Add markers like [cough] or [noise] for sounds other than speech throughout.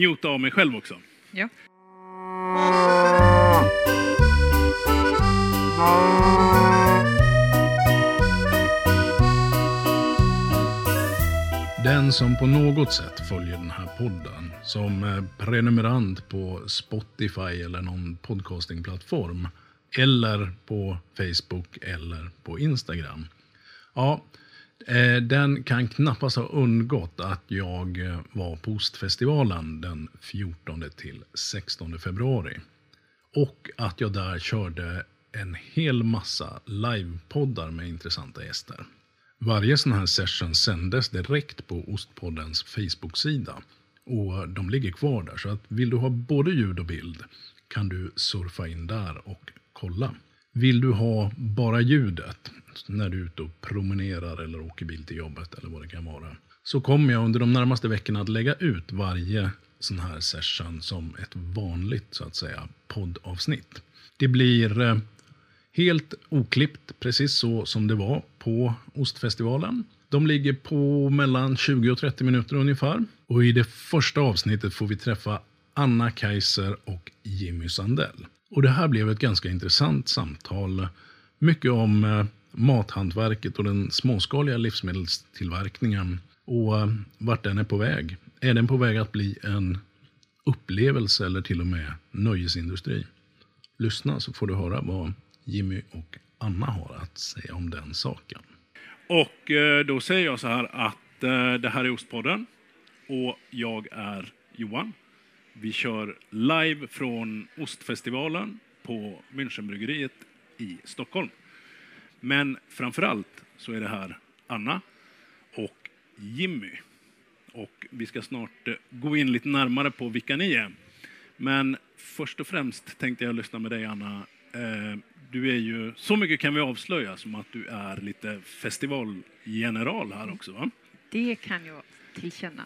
muta av mig själv också. Ja. Den som på något sätt följer den här podden som eh, prenumerant på Spotify eller någon podcastingplattform eller på Facebook eller på Instagram. Ja, Eh, den kan knappast ha undgått att jag eh, var på Ostfestivalen den 14 till 16 februari. Och att jag där körde en hel massa livepoddar med intressanta gäster. Varje sån här session sändes direkt på Ostpoddens Facebook-sida. Och de ligger kvar där, så att vill du ha både ljud och bild kan du surfa in där och kolla. Vill du ha bara ljudet när du är ute och promenerar eller åker bil till jobbet eller vad det kan vara. Så kommer jag under de närmaste veckorna att lägga ut varje sån här session som ett vanligt så att säga poddavsnitt. Det blir eh, helt oklippt, precis så som det var på Ostfestivalen. De ligger på mellan 20 och 30 minuter ungefär. Och i det första avsnittet får vi träffa Anna Kaiser och Jimmy Sandell. Och det här blev ett ganska intressant samtal. Mycket om eh, mathantverket och den småskaliga livsmedelstillverkningen och eh, vart den är på väg. Är den på väg att bli en upplevelse eller till och med nöjesindustri? Lyssna så får du höra vad Jimmy och Anna har att säga om den saken. Och eh, då säger jag så här att eh, det här är Ostpodden och jag är Johan. Vi kör live från Ostfestivalen på Münchenbryggeriet i Stockholm. Men framför allt så är det här Anna och Jimmy. Och vi ska snart eh, gå in lite närmare på vilka ni är. Men först och främst tänkte jag lyssna med dig Anna. Eh, du är ju, så mycket kan vi avslöja som att du är lite festivalgeneral här också va? Det kan jag tillkänna.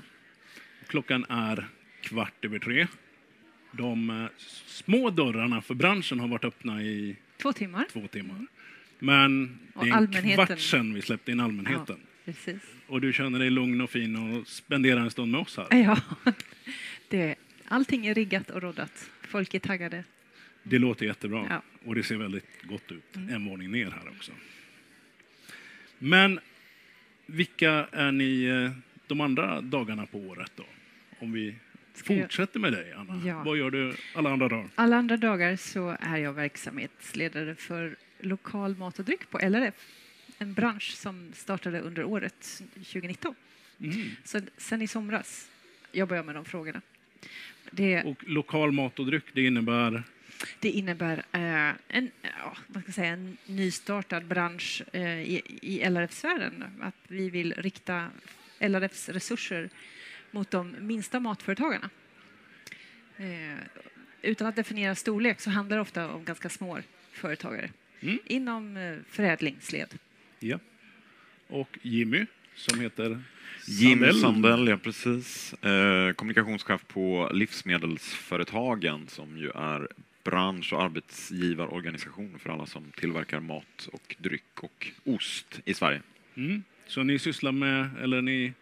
Klockan är kvart över tre. De eh, små dörrarna för branschen har varit öppna i Två timmar. två timmar. Men det är en kvart sedan vi släppte in allmänheten. Precis. Och du känner dig lugn och fin och spenderar en stund med oss här. Ja, [laughs] det, allting är riggat och roddat. Folk är taggade. Det låter jättebra. Ja. Och det ser väldigt gott ut. En våning ner här också. Men vilka är ni eh, de andra dagarna på året då? Om vi Ska fortsätter med dig, Anna. Ja. Vad gör du alla andra dagar? Alla andra dagar så är jag verksamhetsledare för lokal mat och dryck på LRF. En bransch som startade under året 2019. Mm. Så sen i somras jobbar jag med de frågorna. Det, Och lokal mat och dryck, det innebär? det innebär eh, en, ja, vad ska säga, en nystartad bransch eh, i, i LRF-sfären. Att vi vill rikta LRFs resurser mot de minsta matföretagarna. Eh, utan att definiera storlek så handlar det ofta om ganska små företagare Mm. inom eh, förädlingsled. Ja. Och Jimmy, som heter Jim Sandell. Sandell, ja precis. Eh, kommunikationschef på Livsmedelsföretagen som ju är bransch och arbetsgivarorganisation för alla som tillverkar mat och dryck och ost i Sverige. Mm. Så ni sysslar med, eller ni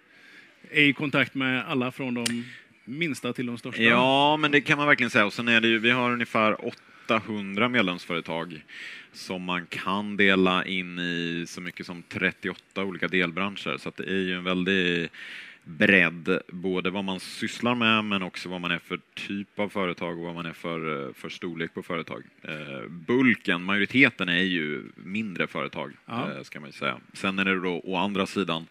är i kontakt med alla från de minsta till de största? Ja, men det kan man verkligen säga. Och sen är det ju, vi har ungefär 800 medlemsföretag som man kan dela in i så mycket som 38 olika delbranscher. Så det är ju en väldig bredd, både vad man sysslar med men också vad man är för typ av företag och vad man är för, eh, för storlek på företag. Eh, bulken, majoriteten är ju mindre företag, Ja. eh, ska man ju säga. Sen är det då å andra sidan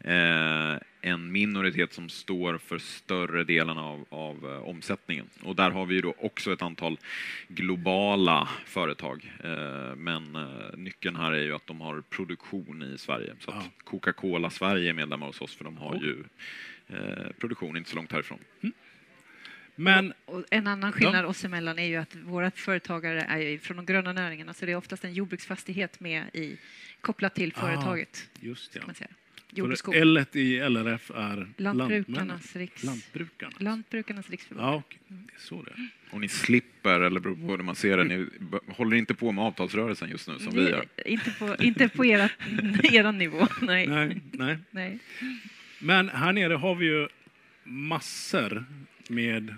eh, en minoritet som står för större delen av, av eh, omsättningen. Och där har vi ju då också ett antal globala företag. Eh, men eh, nyckeln här är ju att de har produktion i Sverige. Så att Ja. Coca-Cola Sverige är medlemmar hos oss för de har ju produktion inte så långt härifrån. Men Och en annan skillnad oss emellan är ju att våra företagare är från de gröna näringarna så det är oftast en jordbruksfastighet med i, kopplat till Ah, företaget. just ja. Jord och det- skog. L i LRF är. Lantbrukarnas, riks... Lantbrukarna. Lantbrukarnas riksförbund. Ja, det är så det är. Och ni slipper, eller beror på hur man ser det, ni håller inte på med avtalsrörelsen just nu som vi gör. Det- Inte på, inte på era, [laughs] era nivå, nej. Nej, nej. nej. Men här nere har vi ju massor med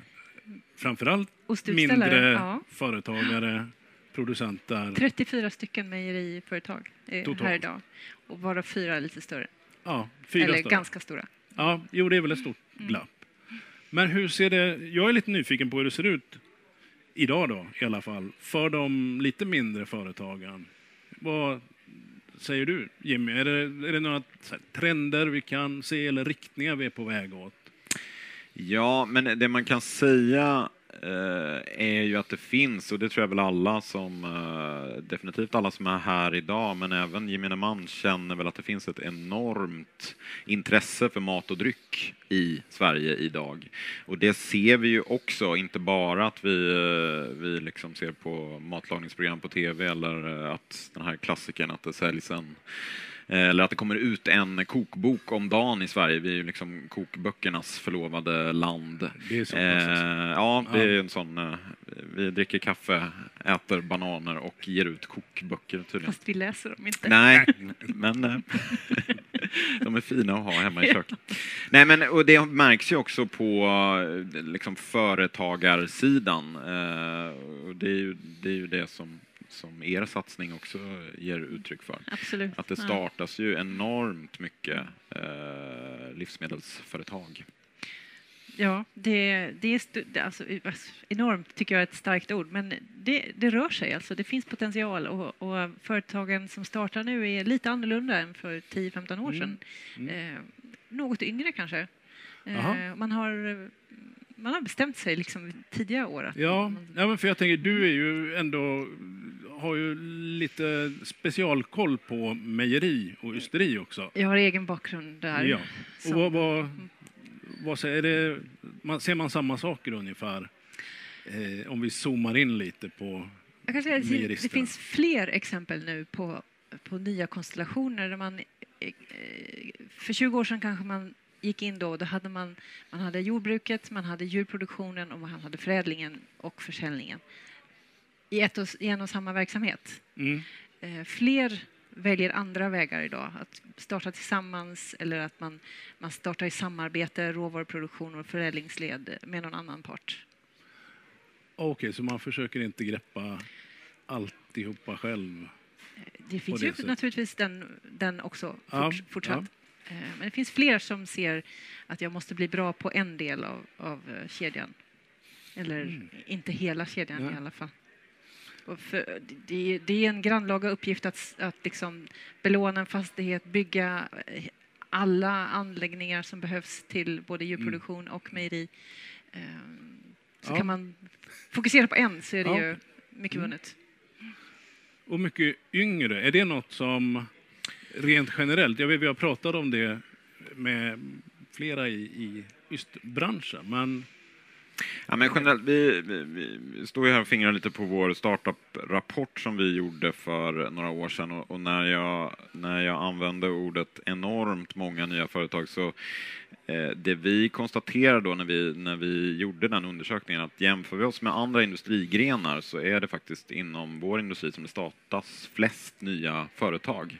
framförallt mindre ja. företagare, producenter. 34 stycken mejeriföretag är Totalt. här idag. Och varav fyra är lite större. Ja, fyra Eller större. ganska stora. Ja, jo, det är väl ett stort Mm. glapp. Men hur ser det... Jag är lite nyfiken på hur det ser ut idag då, i alla fall, för de lite mindre företagen. Vad säger du, Jimmy? Är det, är det några här, trender vi kan se eller riktningar vi är på väg åt? Ja, men det man kan säga Eh, är ju att det finns, och det tror jag väl alla som, eh, definitivt alla som är här idag, men även gemene man känner väl att det finns ett enormt intresse för mat och dryck i Sverige idag. Och det ser vi ju också, inte bara att vi, eh, vi liksom ser på matlagningsprogram på tv eller att den här klassikern att det säljs en eller att det kommer ut en kokbok om dagen i Sverige. Vi är ju liksom kokböckernas förlovade land. Det är så pass, alltså. Eh, ja, det är en sån... eh, Vi dricker kaffe, äter bananer och ger ut kokböcker tydligen. Fast vi läser dem inte. Nej, [laughs] men eh, [laughs] de är fina att ha hemma i köket. Nej, men och det märks ju också på eh, liksom, företagarsidan. Eh, och det, är ju, det är ju det som, som er satsning också ger uttryck för. Absolut. Att det startas ju enormt mycket eh, livsmedelsföretag. Ja, det, det är det- alltså, enormt, tycker jag är ett starkt ord, men det, det rör sig. Alltså, det finns potential och, och företagen som startar nu är lite annorlunda än för 10-15 år sedan. Eh, något yngre kanske. Eh, man, har, man har bestämt sig liksom tidiga år. Ja, ja men för jag tänker, du är ju ändå har ju lite specialkoll på mejeri och ysteri också. jag har egen bakgrund där. Ja. Och som- vad, vad, vad säger det, man, ser man samma saker ungefär? Eh, om vi zoomar in lite på... Jag kan säga att det, mejeristerna. finns fler exempel nu på, på nya konstellationer där man eh, för 20 år sedan kanske man gick in då, då hade man, man hade jordbruket, man hade djurproduktionen och man hade förädlingen och försäljningen i, ett och, i en och samma verksamhet. Mm. Eh, fler väljer andra vägar idag, att starta tillsammans eller att man, man startar i samarbete, råvaruproduktion och förädlingsled med någon annan part. Okej, så man försöker inte greppa alltihopa själv? Det finns det ju sättet. naturligtvis den, den också Ja, fort, fortsatt. Eh, Men det finns fler som ser att jag måste bli bra på en del av, av eh, kedjan. Eller inte hela kedjan Mm. Nej. i alla fall. För, det, det är en grannlaga uppgift att, att liksom belåna en fastighet, bygga eh, alla anläggningar som behövs till både djurproduktion och mejeri. Eh, Så Ja. kan man fokusera på en så är det Ja. ju mycket Mm. vunnet. Och mycket yngre, är det något som rent generellt, jag vet vi har pratat om det med flera i, i ystbranschen, men Ja, men generellt, vi, vi, vi står ju här och fingrar lite på vår startup-rapport som vi gjorde för några år sedan. Och, och när, jag, när jag använde ordet enormt många nya företag så det vi konstaterade då när vi, när vi gjorde den undersökningen att jämför vi oss med andra industrigrenar så är det faktiskt inom vår industri som det startas flest nya företag.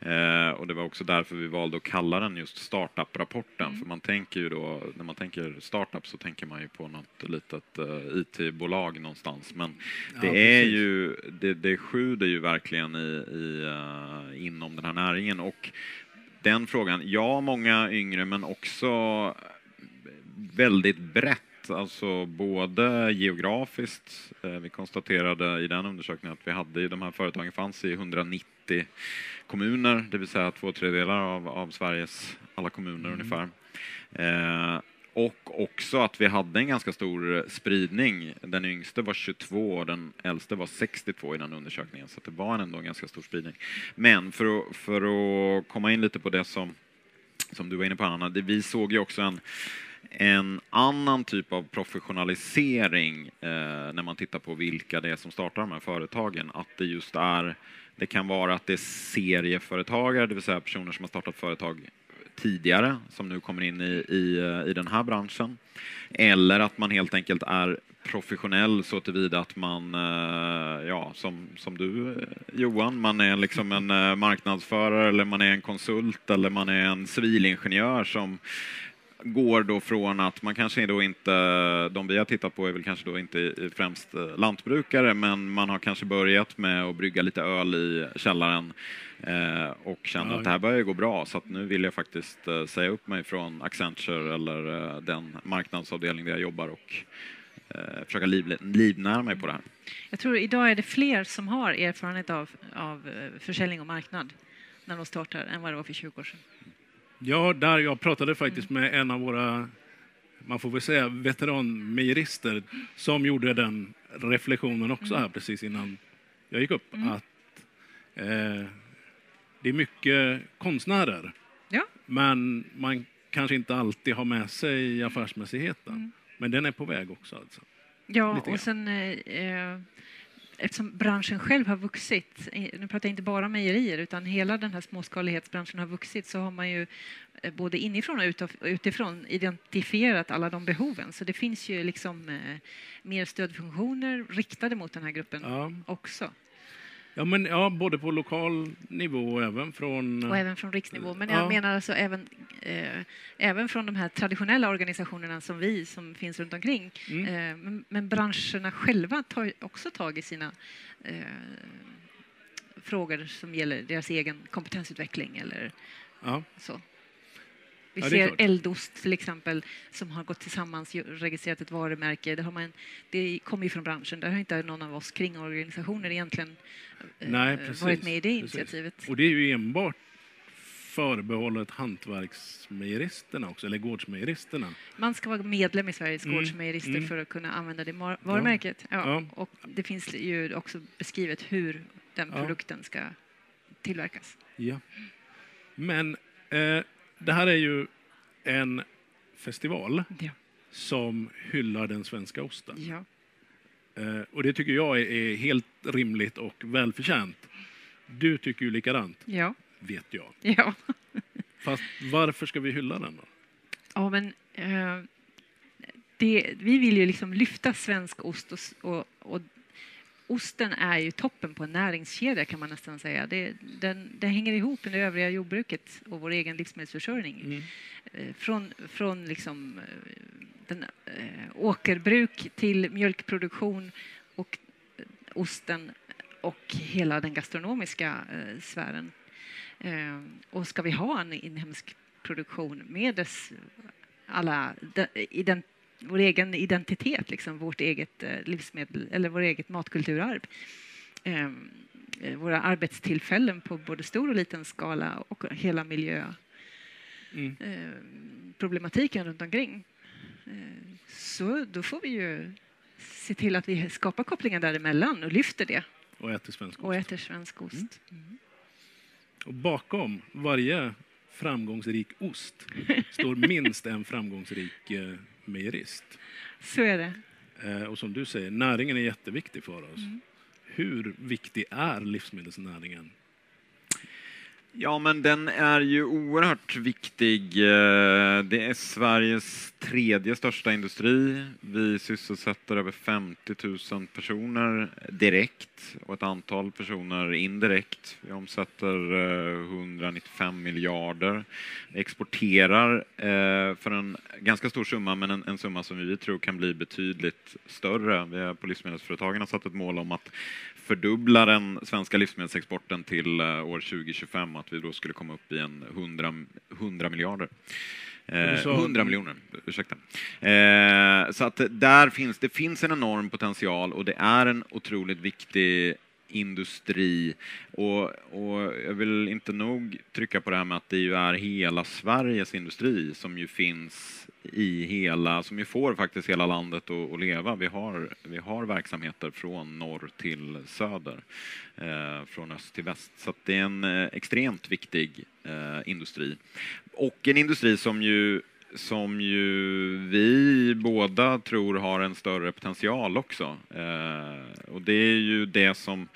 Eh, och det var också därför vi valde att kalla den just startup-rapporten. För man tänker ju då, när man tänker startup så tänker man ju på något litet eh, IT-bolag någonstans. Men det Ja, är precis. ju, det, det sjuder ju verkligen i, i, eh, inom den här näringen. Och den frågan, ja, många yngre men också väldigt brett, alltså både geografiskt. Eh, vi konstaterade i den undersökningen att vi hade i de här företagen fanns i 190 kommuner, det vill säga två tredjedelar av, av Sveriges alla kommuner ungefär. Och också att vi hade en ganska stor eh, spridning. Den yngste var 22 och den äldste var 62 i den undersökningen, så det var ändå en ganska stor spridning. Men för att, för att komma in lite på det som, som du var inne på, Anna, det, vi såg ju också en, en annan typ av professionalisering eh, när man tittar på vilka det är som startar de här företagen. Att det just är, det kan vara att det är serieföretagare, det vill säga personer som har startat företag tidigare, som nu kommer in i, i, eh, i den här branschen. Eller att man helt enkelt är professionell så tillvida att man, eh, ja, som, som du eh, Johan, man är liksom en marknadsförare eller man är en konsult eller man är en civilingenjör som går då från att man kanske då inte, de vi har tittat på är väl kanske då inte främst eh, lantbrukare, men man har kanske börjat med att brygga lite öl i källaren eh, och känner Ja. att det här börjar gå bra, så att nu vill jag faktiskt eh, säga upp mig från Accenture eller den marknadsavdelning där jag jobbar och försöka liv, livnära mig på det här. Jag tror idag är det fler som har erfarenhet av, av försäljning och marknad när de startar än vad det var för 20 år sedan. Ja, där jag pratade faktiskt med en av våra, man får väl säga veteranmejerister, som gjorde den reflektionen också här precis innan jag gick upp. Att eh, det är mycket konstnärer, Ja, men man kanske inte alltid har med sig affärsmässigheten. Men den är på väg också. Alltså. ja och sen eh, eh, eftersom branschen själv har vuxit, nu pratar jag inte bara mejerier, utan hela den här småskalighetsbranschen har vuxit, så har man ju eh, både inifrån och utifrån identifierat alla de behoven. Så det finns ju liksom eh, mer stödfunktioner riktade mot den här gruppen Ja. också. Ja, men, ja, både på lokal nivå och även från... Och även från riksnivå. Men jag Ja. menar alltså även, eh, även från de här traditionella organisationerna som vi, som finns runt omkring. Mm. Eh, men, men branscherna själva tar också tag i sina eh, frågor som gäller deras egen kompetensutveckling eller Ja. så. Vi Ja, ser. Eldost till exempel som har gått tillsammans och registrerat ett varumärke. Det, har man, det kommer ju från branschen. Där har inte någon av oss kringorganisationer egentligen eh, Nej, precis, varit med i det precis. initiativet. Och det är ju enbart förbehållet hantverksmejeristerna också, eller gårdsmejeristerna. Man ska vara medlem i Sveriges Mm, gårdsmejerister mm. för att kunna använda det varumärket. Ja. Ja. Och det finns ju också beskrivet hur den Ja. produkten ska tillverkas. Ja. Men eh, det här är ju en festival Ja. som hyllar den svenska osten. Ja. Eh, och det tycker jag är, är helt rimligt och välförtjänt. Du tycker ju likadant, Ja. vet jag. ja. Fast varför ska vi hylla den då? Ja, men eh, det, vi vill ju liksom lyfta svensk ost och, och, och osten är ju toppen på en näringskedja kan man nästan säga. Det, den, det hänger ihop med det övriga jordbruket och vår egen livsmedelsförsörjning. Mm. Eh, från, från liksom, eh, den, eh, åkerbruk till mjölkproduktion och osten och hela den gastronomiska eh, sfären. Eh, och ska vi ha en inhemsk produktion med dess alla de, ident, vår egen identitet, liksom, vårt eget eh, livsmedel eller vårt eget matkulturarv. Eh, eh, våra arbetstillfällen på både stor och liten skala och hela miljö Mm. eh, problematiken runt omkring. Eh, så då får vi ju se till att vi skapar kopplingen däremellan och lyfter det Och äter svensk och ost. äter svensk ost. Mm. Och bakom varje framgångsrik ost [laughs] står minst en framgångsrik mejerist. Så är det. Eh, och som du säger, näringen är jätteviktig för oss. Hur viktig är livsmedelsnäringen? Ja, men den är ju oerhört viktig. Eh, det är Sveriges tredje största industri. Vi sysselsätter över 50 000 personer direkt och ett antal personer indirekt. Vi omsätter eh, 195 miljarder. Vi exporterar eh, för en ganska stor summa, men en, en summa som vi tror kan bli betydligt större. Vi har på Livsmedelsföretagen har satt ett mål om att fördubbla den svenska livsmedelsexporten till eh, år 2025 och att vi då skulle komma upp i en 100, 100 miljarder. Eh, sa- 100 miljoner, ursäkta. Eh, så att där finns, det finns en enorm potential och det är en otroligt viktig industri. Och, och jag vill inte nog trycka på det här med att det ju är hela Sveriges industri som ju finns i hela, som ju får faktiskt hela landet att, att leva. Vi har, vi har verksamheter från norr till söder, eh, från öst till väst. Så att det är en eh, extremt viktig eh, industri. Och en industri som ju som ju vi båda tror har en större potential också. Eh, och det är ju det som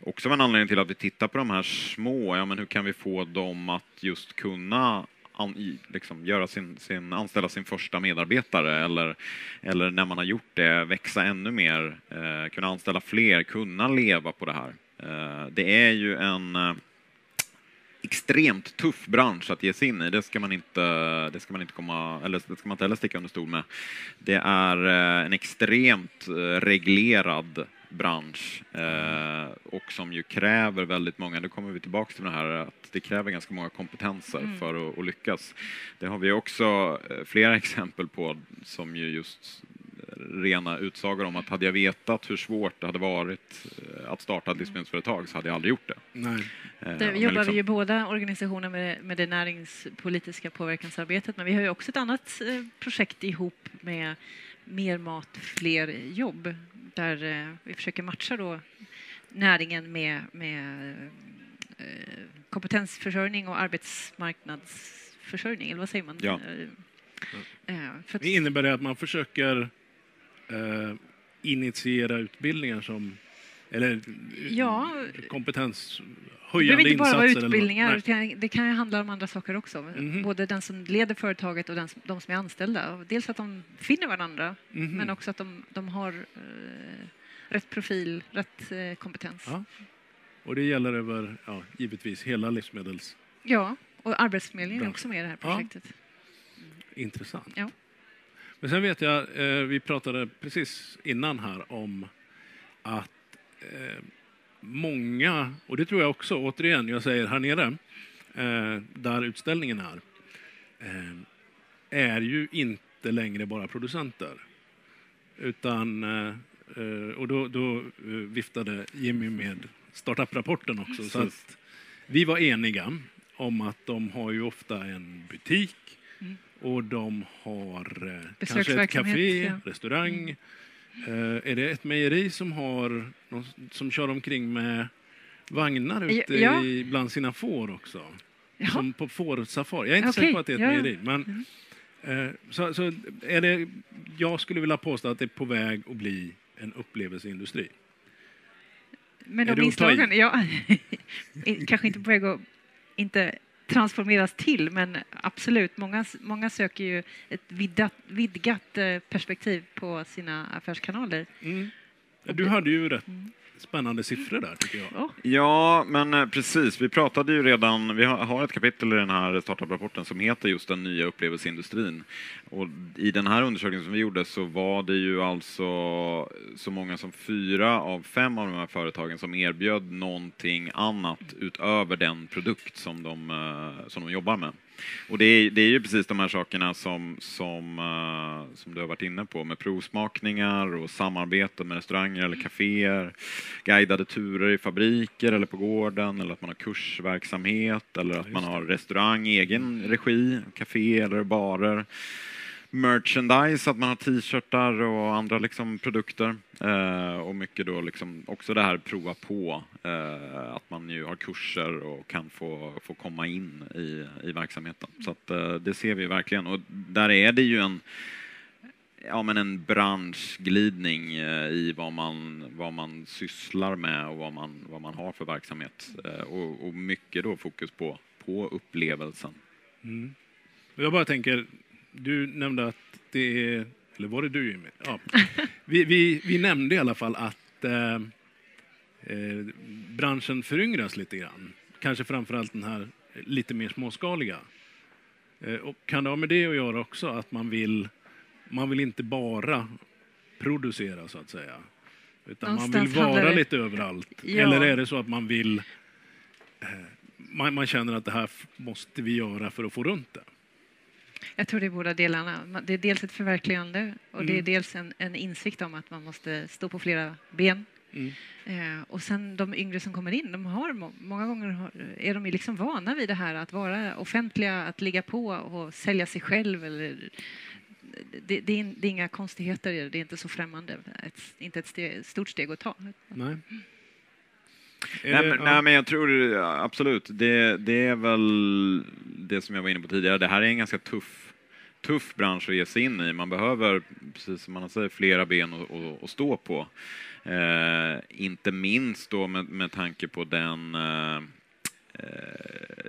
också var en anledning till att vi tittar på de här små, ja men hur kan vi få dem att just kunna an, liksom, göra sin, sin, anställa sin första medarbetare eller, eller när man har gjort det växa ännu mer, eh, kunna anställa fler, kunna leva på det här. Eh, det är ju en eh, extremt tuff bransch att ge sig in i. Det ska man inte, det ska man inte komma, eller det ska man inte heller sticka under stol med. Det är eh, en extremt eh, reglerad bransch eh, och som ju kräver väldigt många, nu kommer vi tillbaka till det här att det kräver ganska många kompetenser Mm. för att, att lyckas. Det har vi också flera [laughs] exempel på som ju just rena utsagor om att hade jag vetat hur svårt det hade varit eh, att starta ett livsmedelsföretag så hade jag aldrig gjort det. Nej. Eh, Där men jobbar liksom- vi ju båda organisationer med, med det näringspolitiska påverkansarbetet men vi har ju också ett annat eh, projekt ihop med Mer mat, fler jobb där vi försöker matcha då näringen med, med kompetensförsörjning och arbetsmarknadsförsörjning, eller vad säger man? Ja. Det innebär det att man försöker eh, initiera utbildningar som eller Ja. kompetenshöjande det behöver insatser. inte bara vara eller utbildningar, utan det kan ju handla om andra saker också. Mhm. Både den som leder företaget och den de som är anställda. Dels att de finner varandra, Mhm. men också att de, de har eh, rätt profil, rätt eh, kompetens. Ja. Och det gäller över, ja, givetvis hela livsmedels... Ja, och Arbetsförmedlingen är också med i det här Ja. projektet. Intressant. Ja. Men sen vet jag, eh, vi pratade precis innan här om att eh, många, och det tror jag också, återigen, jag säger här nere, eh, där utställningen är, eh, är ju inte längre bara producenter. Utan, eh, eh, och då, då viftade Jimmy med startup-rapporten också. Så att vi var eniga om att de har ju ofta en butik. Och de har eh, kanske ett café, ja. Mm. restaurang. Eh, är det ett mejeri som har som kör omkring med vagnar ute Ja. i, bland sina får också? Jaha. Som på fårsafari. Jag är inte Okej, säker på att det är ett ja, mejeri. Men, eh, så, så är det, jag skulle vilja påstå att det är på väg att bli en upplevelseindustri. Men Är de inslagen, ja, [laughs] kanske inte på väg att inte transformeras till, men absolut, många, många söker ju ett vidgat, vidgat eh, perspektiv på sina affärskanaler. Mm. Du hade ju rätt Mm. Spännande siffror där tycker jag. Ja, men eh, precis. Vi pratade ju redan, vi har- ett kapitel i den här startup-rapporten som heter just den nya upplevelseindustrin. Och i den här undersökningen som vi gjorde så var det ju alltså så många som fyra av fem av de här företagen som erbjöd någonting annat utöver den produkt som de, eh, som de jobbar med. Och det är, det är ju precis de här sakerna som, som, eh, som du har varit inne på med provsmakningar och samarbete med restauranger eller kaféer, guidade turer i fabriker eller på gården eller att man har kursverksamhet eller att man har restaurang i egen regi, café eller barer. Merchandise, att man har t-shirtar och andra liksom produkter. Eh, och mycket då liksom också det här prova på, eh, att man ju har kurser och kan få, få komma in i, i verksamheten. Så att, eh, det ser vi verkligen. Och där är det ju en, ja, men en branschglidning eh, i vad man, vad man sysslar med och vad man, vad man har för verksamhet. Eh, och, och mycket då fokus på, på upplevelsen. Mm. Jag bara tänker, du nämnde att det är, eller var det du Jimmy? Ja. [laughs] Vi, vi, vi nämnde i alla fall att eh, eh, branschen föryngras lite grann. Kanske framförallt den här lite mer småskaliga. Eh, och kan det ha med det att göra också, att man vill, man vill inte bara producera så att säga? Utan man vill Någonstans vara det- lite överallt. Ja. Eller är det så att man vill eh, man, man känner att det här måste vi göra för att få runt det. jag tror det är båda delarna. Det är dels ett förverkligande och det är Mm. dels en, en insikt om att man måste stå på flera ben. Mm. Eh, och sen de yngre som kommer in, de har, må- många gånger har, är de liksom vana vid det här att vara offentliga, att ligga på och sälja sig själv. Eller, det, det, är, det är inga konstigheter, i det, det är inte så främmande. Ett, inte ett steg, stort steg att ta. Nej. Nej men, ja. nej, men jag tror absolut, det, det är väl det som jag var inne på tidigare. Det här är en ganska tuff, tuff bransch att ge sig in i. Man behöver, precis som man säger, flera ben att, att, att stå på. Eh, inte minst då med, med tanke på den, eh,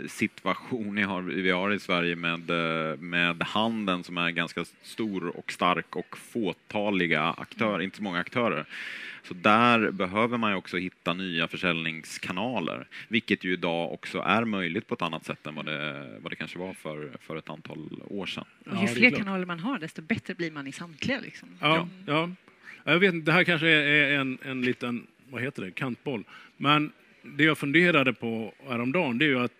situation vi har, vi har i Sverige med, eh, med handeln som är ganska stor och stark och fåtaliga aktörer, inte så många aktörer. Så där behöver man ju också hitta nya försäljningskanaler, vilket ju idag också är möjligt på ett annat sätt än vad det, vad det kanske var för, för ett antal år sedan. Och ju fler kanaler man har, desto bättre blir man i samtliga. Liksom. Ja, ja. Jag vet inte, det här kanske är en, en liten, vad heter det, kantboll. Men det jag funderade på häromdagen, det är ju att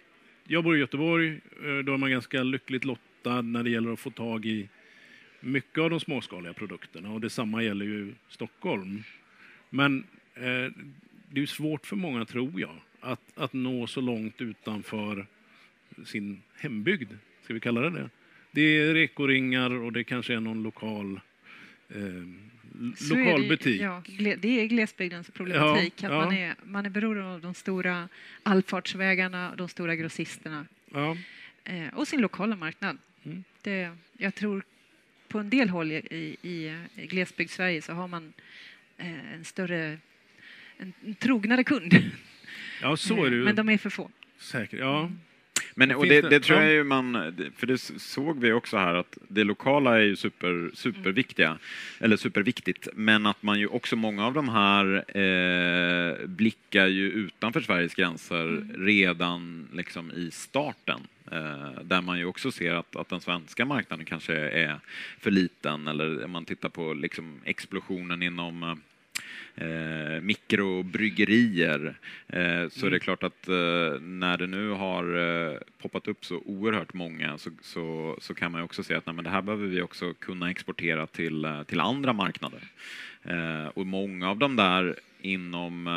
jag bor i Göteborg, eh, då är man ganska lyckligt lottad när det gäller att få tag i mycket av de småskaliga produkterna och detsamma gäller ju Stockholm. Men eh, det är ju svårt för många, tror jag, att, att nå så långt utanför sin hembygd, ska vi kalla det det? Det är rekoringar och det kanske är någon lokal eh, lokal det, butik. Ja, det är glesbygdens problematik. Ja, att. Man, är, man är beroende av de stora allfartsvägarna, de stora grossisterna eh, och sin lokala marknad. Mm. Det, jag tror på en del håll i, i, i glesbygdssverige så har man eh, en större, en, en trognare kund. ja så är det ju [laughs] Men de är för få. säkert. Ja. Men, Och det, det- tror ja. jag ju man, för det såg vi också här att det lokala är ju super, superviktiga, eller superviktigt, men att man ju också, många av de här eh, blickar ju utanför Sveriges gränser redan liksom i starten. Eh, där man ju också ser att, att den svenska marknaden kanske är för liten, eller om man tittar på liksom explosionen inom eh, mikrobryggerier eh, så är det klart att eh, när det nu har poppat upp så oerhört många så, så, så kan man ju också se att nej, det här behöver vi också kunna exportera till, till andra marknader. Och många av dem där inom,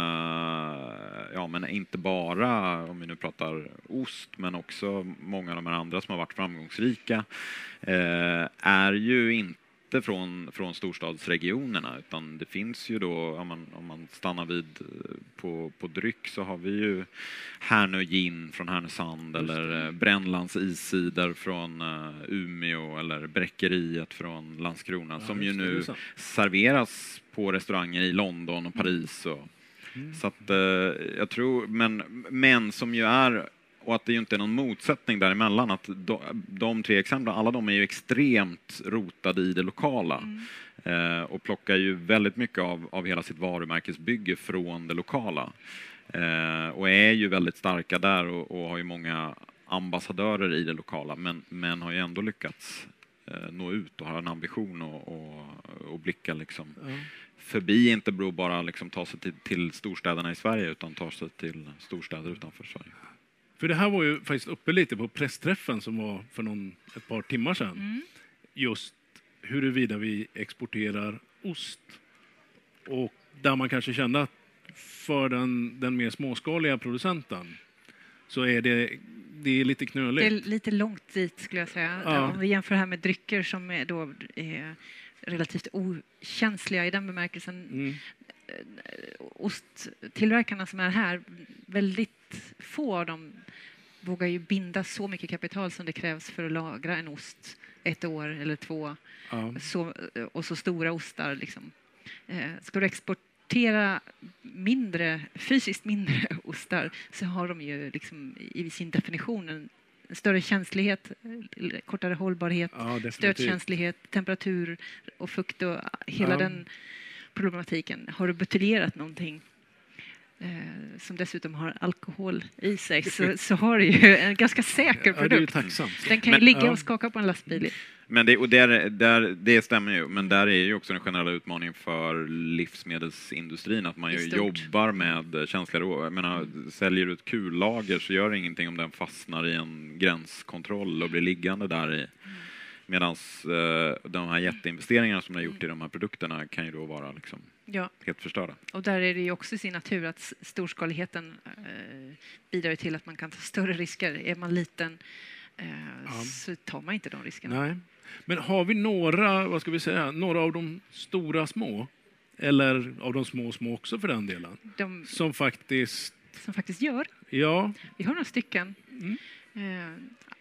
ja men inte bara om vi nu pratar ost, men också många av de här andra som har varit framgångsrika, är ju inte från, från storstadsregionerna utan det finns ju då, om man, om man stannar vid eh, på, på dryck så har vi ju Härnö gin från Härnösand eller eh, Brännlands iscider från eh, Umeå eller Bräckeriet från Landskrona Ja, som ju nu serveras på restauranger i London och Paris. Och, Mm. Så att jag tror, men, men som ju är, och att det inte är någon motsättning däremellan, att de, de tre exemplen, alla de är ju extremt rotade i det lokala. Eh, och plockar ju väldigt mycket av, av hela sitt varumärkesbygge från det lokala. Eh, och är ju väldigt starka där och, och har ju många ambassadörer i det lokala, men, men har ju ändå lyckats eh, nå ut och har en ambition och, och, och blicka liksom Ja. förbi, inte bara liksom ta sig till, till storstäderna i Sverige utan ta sig till storstäder utanför Sverige. För det här var ju faktiskt uppe lite på pressträffen som var för någon, ett par timmar sedan. Mm. Just huruvida vi exporterar ost. Och där man kanske kände att för den, den mer småskaliga producenten så är det, det är lite Det är knöligt. lite långt dit skulle jag säga. Ja. Om vi jämför det här med drycker som är då är relativt okänsliga i den bemärkelsen. Mm. Osttillverkarna som är här, väldigt få av dem vågar ju binda så mycket kapital som det krävs för att lagra en ost ett år eller två. Ja. Så, och så stora ostar. Liksom. Eh, ska du exportera mindre, fysiskt mindre [laughs] ostar så har de ju liksom i sin definition en större känslighet, eh, kortare hållbarhet, Ja, stötkänslighet, temperatur och fukt och hela Ja. den problematiken. Har du buteljerat någonting eh, som dessutom har alkohol i sig så, [laughs] så har du ju en ganska säker Ja, det är ju produkt. tacksamt. Den kan ju ligga ja. och skaka på en lastbil. Men det, och där, där, det stämmer ju, men där är ju också den generella utmaningen för livsmedelsindustrin att man ju jobbar med känsliga råvaror. Jag menar, säljer du ett kullager så gör det ingenting om den fastnar i en gränskontroll och blir liggande där i. Medan eh, de här jätteinvesteringarna som de har gjort i de här produkterna kan ju då vara liksom Ja. helt förstörda. Och där är det ju också i sin natur att storskaligheten eh, bidrar till att man kan ta större risker. Är man liten eh, Ja. så tar man inte de riskerna. Nej. Men har vi några, vad ska vi säga, några av de stora små, eller av de små små också för den delen, De som faktiskt, som faktiskt gör. ja, Vi har några stycken. Mm. Eh,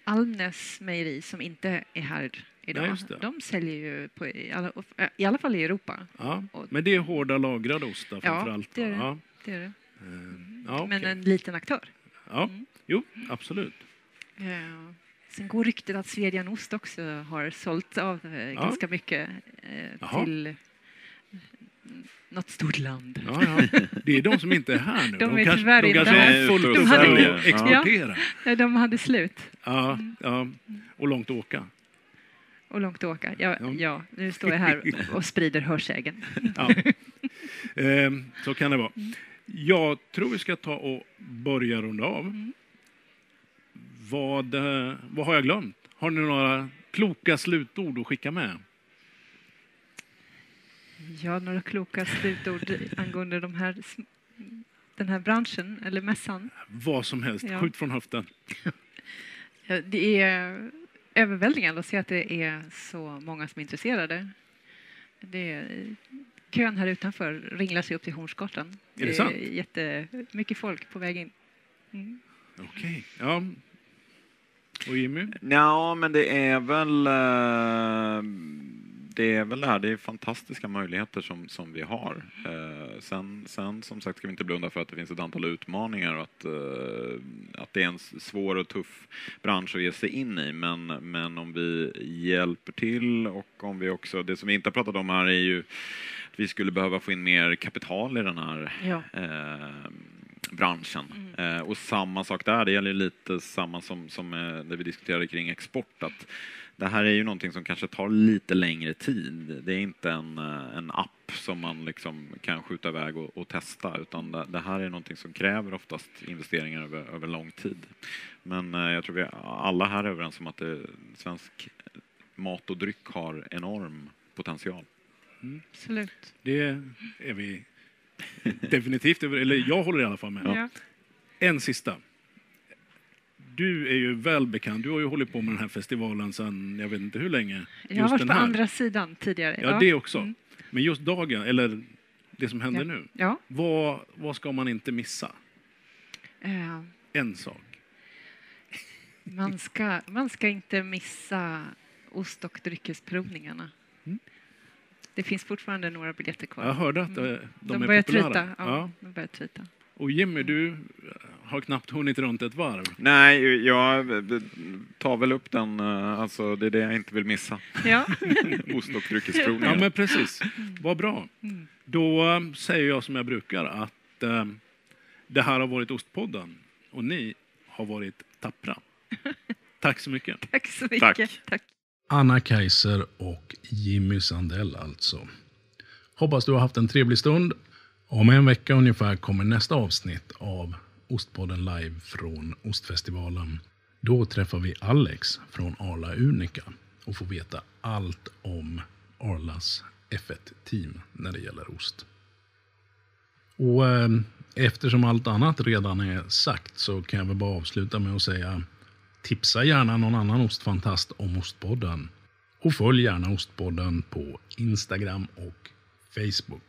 Almnäs mejeri som inte är här idag. Ja, de säljer ju på, i, alla, i alla fall i Europa. ja. Men det är hårda lagrade ostar Ja, framför allt. det är det. Ja. Det är det. Eh, ja, Men okej. en liten aktör. Ja, jo, absolut. Eh, Sen går ryktet att Svedjanost också har sålt av eh, ganska mycket eh, till något stort land. Ja, ja. Det är de som inte är här nu. [laughs] De är kanske, tyvärr de inte kanske här. har fullt De upp hade- med Ja. att exportera. Eh, De hade slut Ja, ja, och långt att åka. och långt att åka. Ja, Ja. ja, nu står jag här [laughs] och sprider hörsägen. Ja. Ehm, så kan det vara. Jag tror vi ska ta och börja runda av. Vad, eh, vad har jag glömt? Har ni några kloka slutord att skicka med? Ja, några kloka slutord angående de här, den här branschen, eller mässan. Vad som helst. Ja. Skjut från höften. Ja, Det är överväldigande att se att det är så många som är intresserade. Det är, kön här utanför ringlar sig upp till Hornsgatan. Är det sant? är jättemycket folk på väg in. Mm. Okej. Ja. Och Jimmy? Ja, men det är väl eh, det är väl det här, det är fantastiska möjligheter som, som vi har. Eh, sen, sen som sagt ska vi inte blunda för att det finns ett antal utmaningar och att, eh, att det är en svår och tuff bransch att ge sig in i. Men, men om vi hjälper till och om vi också, det som vi inte har pratat om här är ju att vi skulle behöva få in mer kapital i den här Ja. eh, branschen. Eh, och samma sak där, det gäller lite samma som, som eh, det vi diskuterade kring export. Att det här är ju någonting som kanske tar lite längre tid. Det är inte en, eh, en app som man liksom kan skjuta iväg och, och testa utan det, det här är någonting som kräver oftast investeringar över, över lång tid. Men eh, jag tror vi alla här är överens om att det, svensk mat och dryck har enorm potential. Absolut. Det är vi definitivt över, eller jag håller i alla fall med. Ja. En sista. Du är ju väl bekant, du har ju hållit på med den här festivalen sedan jag vet inte hur länge. Jag har varit på här. andra sidan tidigare. Ja, det också. Mm. Men just dagen, eller det som händer Ja. nu. Ja. Vad, vad ska man inte missa? Eh, En sak. Man ska, man ska inte missa ost och dryckesprovningarna. Mm. Det finns fortfarande några biljetter kvar. Jag hörde att eh, Mm. de, de är börjar populära. tryta. Ja, Ja. De börjar tryta. Och Jimmy, du har knappt hunnit runt ett varv. Nej, jag tar väl upp den, eh, alltså det är det jag inte vill missa. Ja. [laughs] Ost och Ja, dryckesprovningen. men precis. Vad bra. Mm. Då eh, säger jag som jag brukar att eh, det här har varit Ostpodden och ni har varit tappra. [laughs] Tack så mycket. Tack så mycket. Tack. Tack. Anna Kaiser och Jimmy Sandell alltså. Hoppas du har haft en trevlig stund. Om en vecka ungefär kommer nästa avsnitt av Ostpodden live från Ostfestivalen. Då träffar vi Alex från Arla Unica och får veta allt om Arlas F1-team när det gäller ost. Och eh, eftersom allt annat redan är sagt så kan jag väl bara avsluta med att säga Tipsa gärna någon annan ostfantast om Ostpodden. Och följ gärna Ostpodden på Instagram och Facebook.